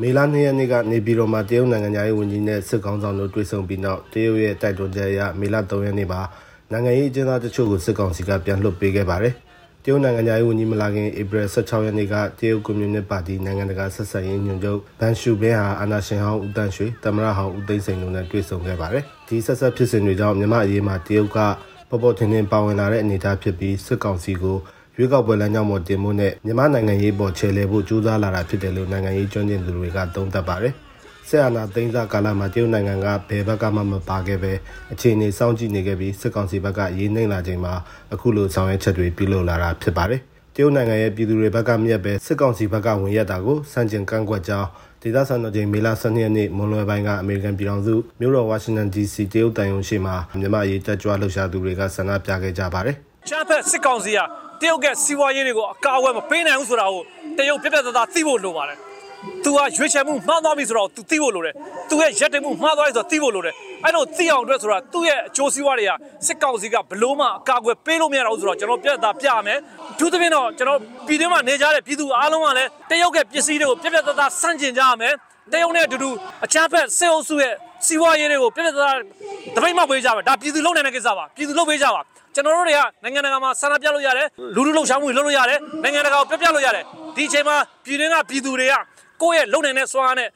မေလ2ရက်နေ့ကနေပြည်တော်မှာတရုတ်နိုင်ငံသားရေးဝန်ကြီးနဲ့စစ်ကောင်ဆောင်တို့တွေ့ဆုံပြီးနောက်တရုတ်ရဲ့တိုက်တွန်းချက်အရမေလ3ရက်နေ့မှာနိုင်ငံရေးအကျဉ်းသားတချို့ကိုစစ်ကောင်စီကပြန်လွှတ်ပေးခဲ့ပါတယ်။တရုတ်နိုင်ငံသားရေးဝန်ကြီးမလာခင်ဧပြီ16ရက်နေ့ကတရုတ်ကွန်မြူနစ်ပါတီနိုင်ငံတကာဆက်ဆံရေးညွှန်ချုပ်ဘန်ရှူဘင်းဟာအာဏာရှင်ဟောင်းဦးတန်းရွှေတမရဟောင်းဦးသိန်းစိန်တို့နဲ့တွေ့ဆုံခဲ့ပါတယ်။ဒီဆက်ဆက်ဖြစ်စဉ်တွေကြောင့်မြန်မာအရေးမှာတရုတ်ကပေါ်ပေါ်ထင်ထင်ပါဝင်လာတဲ့အနေအထားဖြစ်ပြီးစစ်ကောင်စီကို ရွေးကောက်ပွဲလမ်းကြောင်းပေါ်တင်ဖို့နဲ့မြန်မာနိုင်ငံရေးပေါ်ချဲလဲဖို့ကြိုးစားလာတာဖြစ်တယ်လို့နိုင်ငံရေးကျွမ်းကျင်သူတွေကသုံးသပ်ပါတယ်။ဆက်အာဏာသိမ်းစားကာလမှာတရုတ်နိုင်ငံကဘယ်ဘက်ကမှမပါခဲ့ပဲအခြေအနေစောင့်ကြည့်နေခဲ့ပြီးစစ်ကောင်စီဘက်ကရေးနှိမ့်လာချိန်မှာအခုလိုဆောင်ရွက်ချက်တွေပြုလုပ်လာတာဖြစ်ပါတယ်။တရုတ်နိုင်ငံရဲ့ပြည်သူတွေဘက်ကမြက်ပဲစစ်ကောင်စီဘက်ကဝင်ရက်တာကိုစန့်ကျင်ကန့်ကွက်ကြောင်းဒေသစံတော်ချိန်မေလ12ရက်နေ့မွန်လွယ်ပိုင်းကအမေရိကန်ပြည်ထောင်စုမြို့တော်ဝါရှင်တန် DC တရုတ်တန်ယုံရှိမှာမြန်မာရေးတက်ကြွလှုပ်ရှားသူတွေကဆန္ဒပြခဲ့ကြပါတယ်။ချမ်းဖက်စစ်ကောင်စီက တရုတ်ကစီးပွားရေးတွေကိုအကာအကွယ်မပေးနိုင်ဘူးဆိုတာကိုတရုတ်ပြပြသားသားသိဖို့လိုပါတယ်။ तू ကရွေးချယ်မှုမှားသွားပြီဆိုတော့ तू သိဖို့လိုတယ်။ तू ရဲ့ရက်တည်မှုမှားသွားပြီဆိုတော့သိဖို့လိုတယ်။အဲ့လိုသိအောင်အတွက်ဆိုတာသူ့ရဲ့အကျိုးစီးပွားတွေကစစ်ကောင်စီကဘလို့မှအကာအကွယ်ပေးလို့မရတော့ဘူးဆိုတော့ကျွန်တော်ပြပြသားပြရမယ်။အထူးသဖြင့်တော့ကျွန်တော်ပြည်တွင်းမှာနေကြတဲ့ပြည်သူအားလုံးကလည်းတရုတ်ကပစ္စည်းတွေကိုပြပြသားသားစန့်ကျင်ကြရမယ်။ တရုတ်နဲ့အတူတူအချမ်းဖက်စစ်အုပ်စုရဲ့စီးပွားရေးတွေကိုပြပြသားတပိတ်မှပေးကြမယ်ဒါပြည်သူလုံနိုင်တဲ့ကိစ္စပါပြည်သူလုံပေးကြပါကျွန်တော်တို့တွေကနိုင်ငံတကာမှာဆန္ဒပြလို့ရတယ်လူလူလှုပ်ရှားမှုလုပ်လို့ရတယ်နိုင်ငံတကာကိုပြပြလို့ရတယ်ဒီအချိန်မှာပြည်တွင်းကပြည်သူတွေကကိုယ့်ရဲ့လုံနိုင်တဲ့စွမ်းအားနဲ့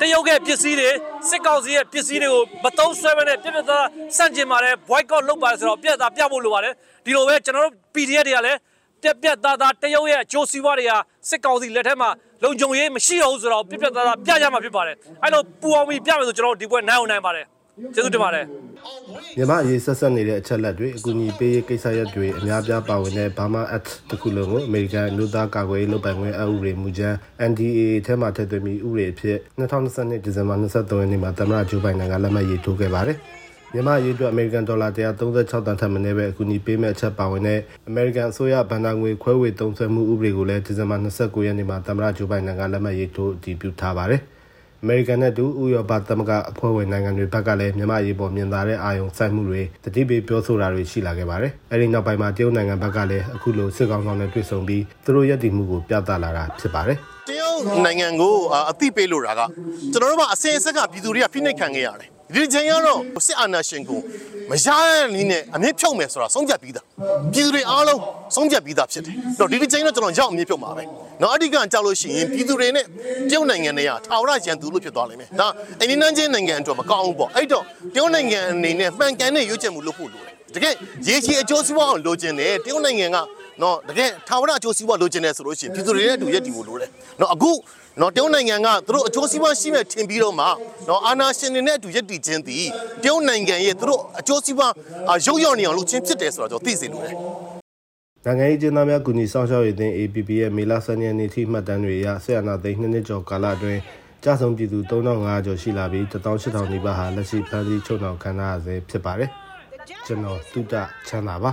တရုတ်ရဲ့ပစ္စည်းတွေစစ်ကောင်စီရဲ့ပစ္စည်းတွေကိုမတုံးဆွဲဘဲနဲ့ပြပြသားစန့်ကျင်ပါတယ် boycott လုပ်ပါတယ်ဆိုတော့ပြပြသားပြဖို့လိုပါတယ်ဒီလိုပဲကျွန်တော်တို့ PDF တွေကလည်း ပြက်ပြက်သားသားတရုတ်ရဲ့အကျိုးစီးပွားတွေကစစ်ကောင်စီလက်ထက်မှာလုံခြုံရေးမရှိတော့ဘူးဆိုတော့ပြက်ပြက်သားသားပြကြမှာဖြစ်ပါတယ်အဲ့လိုပူအောင်ပြီးပြမယ်ဆိုကျွန်တော်တို့ဒီပွဲနိုင်အောင်နိုင်ပါတယ်ကျေးဇူးတင်ပါတယ်မြန်မာရေးဆက်ဆက်နေတဲ့အချက်လက်တွေအကူအညီပေးရေးကိစ္စရပ်တွေအများပြားပါဝင်တဲ့ Burma Act တခုလုံးကိုအမေရိကန်လူသားကာကွယ်ရေးလုပ်ပိုင်ခွင့်အဥပဒေမူကြမ်း NDAA ထဲမှာထည့်သွင်းပြီးဥပဒေအဖြစ်2022ဒီဇင်ဘာ23ရက်နေ့မှာသမ္မတဂျိုးဘိုင်ဒန်ကလက်မှတ်ရေးထိုးခဲ့ပါတယ် မြန်မာရေးအတွက်အမေရိကန်ဒေါ်လာ136တန်ထက်မနည်းပဲအကူအညီပေးမဲ့အချက်ပါဝင်တဲ့အမေရိကန်အစိုးရဗန်ဒါငွေခွဲဝေသုံးစွဲမှုဥပဒေကိုလည်းဒီဇင်ဘာ29ရက်နေ့မှာသမ္မတဂျိုးဘိုင်ဒန်ကလက်မှတ်ရေးထိုးအတည်ပြုထားပါတယ်။အမေရိကန်နဲ့တူဥရောပသမဂ္ဂအဖွဲ့ဝင်နိုင်ငံတွေဘက်ကလည်းမြန်မာရေးပေါ်မြင်သာတဲ့အာရုံစိုက်မှုတွေတတိပေးပြောဆိုတာတွေရှိလာခဲ့ပါတယ်။အဲဒီနောက်ပိုင်းမှာတရုတ်နိုင်ငံဘက်ကလည်းအခုလိုစစ်ကောင်ဆောင်နဲ့တွေ့ဆုံပြီးသူတို့ရည်တည်မှုကိုပြသလာတာဖြစ်ပါတယ်။တရုတ်နိုင်ငံကိုအသိပေးလို့တာကကျွန်တော်တို့ကအစင်အဆက်ကပြည်သူတွေကဖိနှိပ်ခံခဲ့ရတယ်။ ဒီချိန်ကတော့စစ်အာဏာရှင်ကိုမရတဲ့နည်းနဲ့အမြင့်ဖြုတ်မယ်ဆိုတာဆုံးဖြတ်ပြီးသားပြည်သူတွေအားလုံးဆုံးဖြတ်ပြီးသားဖြစ်တယ်။တော့ဒီဒီချိန်တော့ကျွန်တော်ရောက်အမြင့်ဖြုတ်မှာပဲ။နော်အဓိကကြောက်လို့ရှိရင်ပြည်သူတွေနဲ့တရုတ်နိုင်ငံတွေကထာဝရရန်သူလို့ဖြစ်သွားလိမ့်မယ်။ဒါအိန္ဒိယချင်းနိုင်ငံအတွက်မကောင်းဘူးပေါ့။အဲ့တော့တရုတ်နိုင်ငံအနေနဲ့မှန်ကန်တဲ့ရွေးချယ်မှုလုပ်ဖို့လိုတယ်။တကယ်ရေချီအကျိုးစီးပွားအောင်လိုချင်တယ်တရုတ်နိုင်ငံက နော်တကယ်ထာဝရအကျိုးစီးပွားလိုချင်တယ်ဆိုလို့ရှိရင်ပြည်သူတွေနဲ့အတူရက်တည်ဖို့လိုတယ်။နော်အခုနော်တရုတ်နိုင်ငံကသူတို့အကျိုးစီးပွားရှိမဲ့ထင်ပြီးတော့မှနော်အာဏာရှင်တွေနဲ့အတူရက်တည်ခြင်းသည်တရုတ်နိုင်ငံရဲ့သူတို့အကျိုးစီးပွားရုပ်ရော့နေအောင်လုပ်ခြင်းဖြစ်တယ်ဆိုတော့ကျွန်တော်သိစေလိုတယ်နိုင်ငံရေးကျင်းသားများကူညီဆောင်ရှောက်ရေးအသင်း APP ရဲ့မေလ12ရက်နေ့ထိမှတ်တမ်းတွေအရဆရာနာသိန်း2နှစ်ကျော်ကာလအတွင်းကြာဆုံးပြည်သူ3500ကျော်ရှိလာပြီး18000နီးပါးဟာလက်ရှိဖမ်းဆီးချုပ်နှောင်ခံရဆဲဖြစ်ပါတယ်ကျွန်တော်တုဒ္ဒချမ်းသာပါ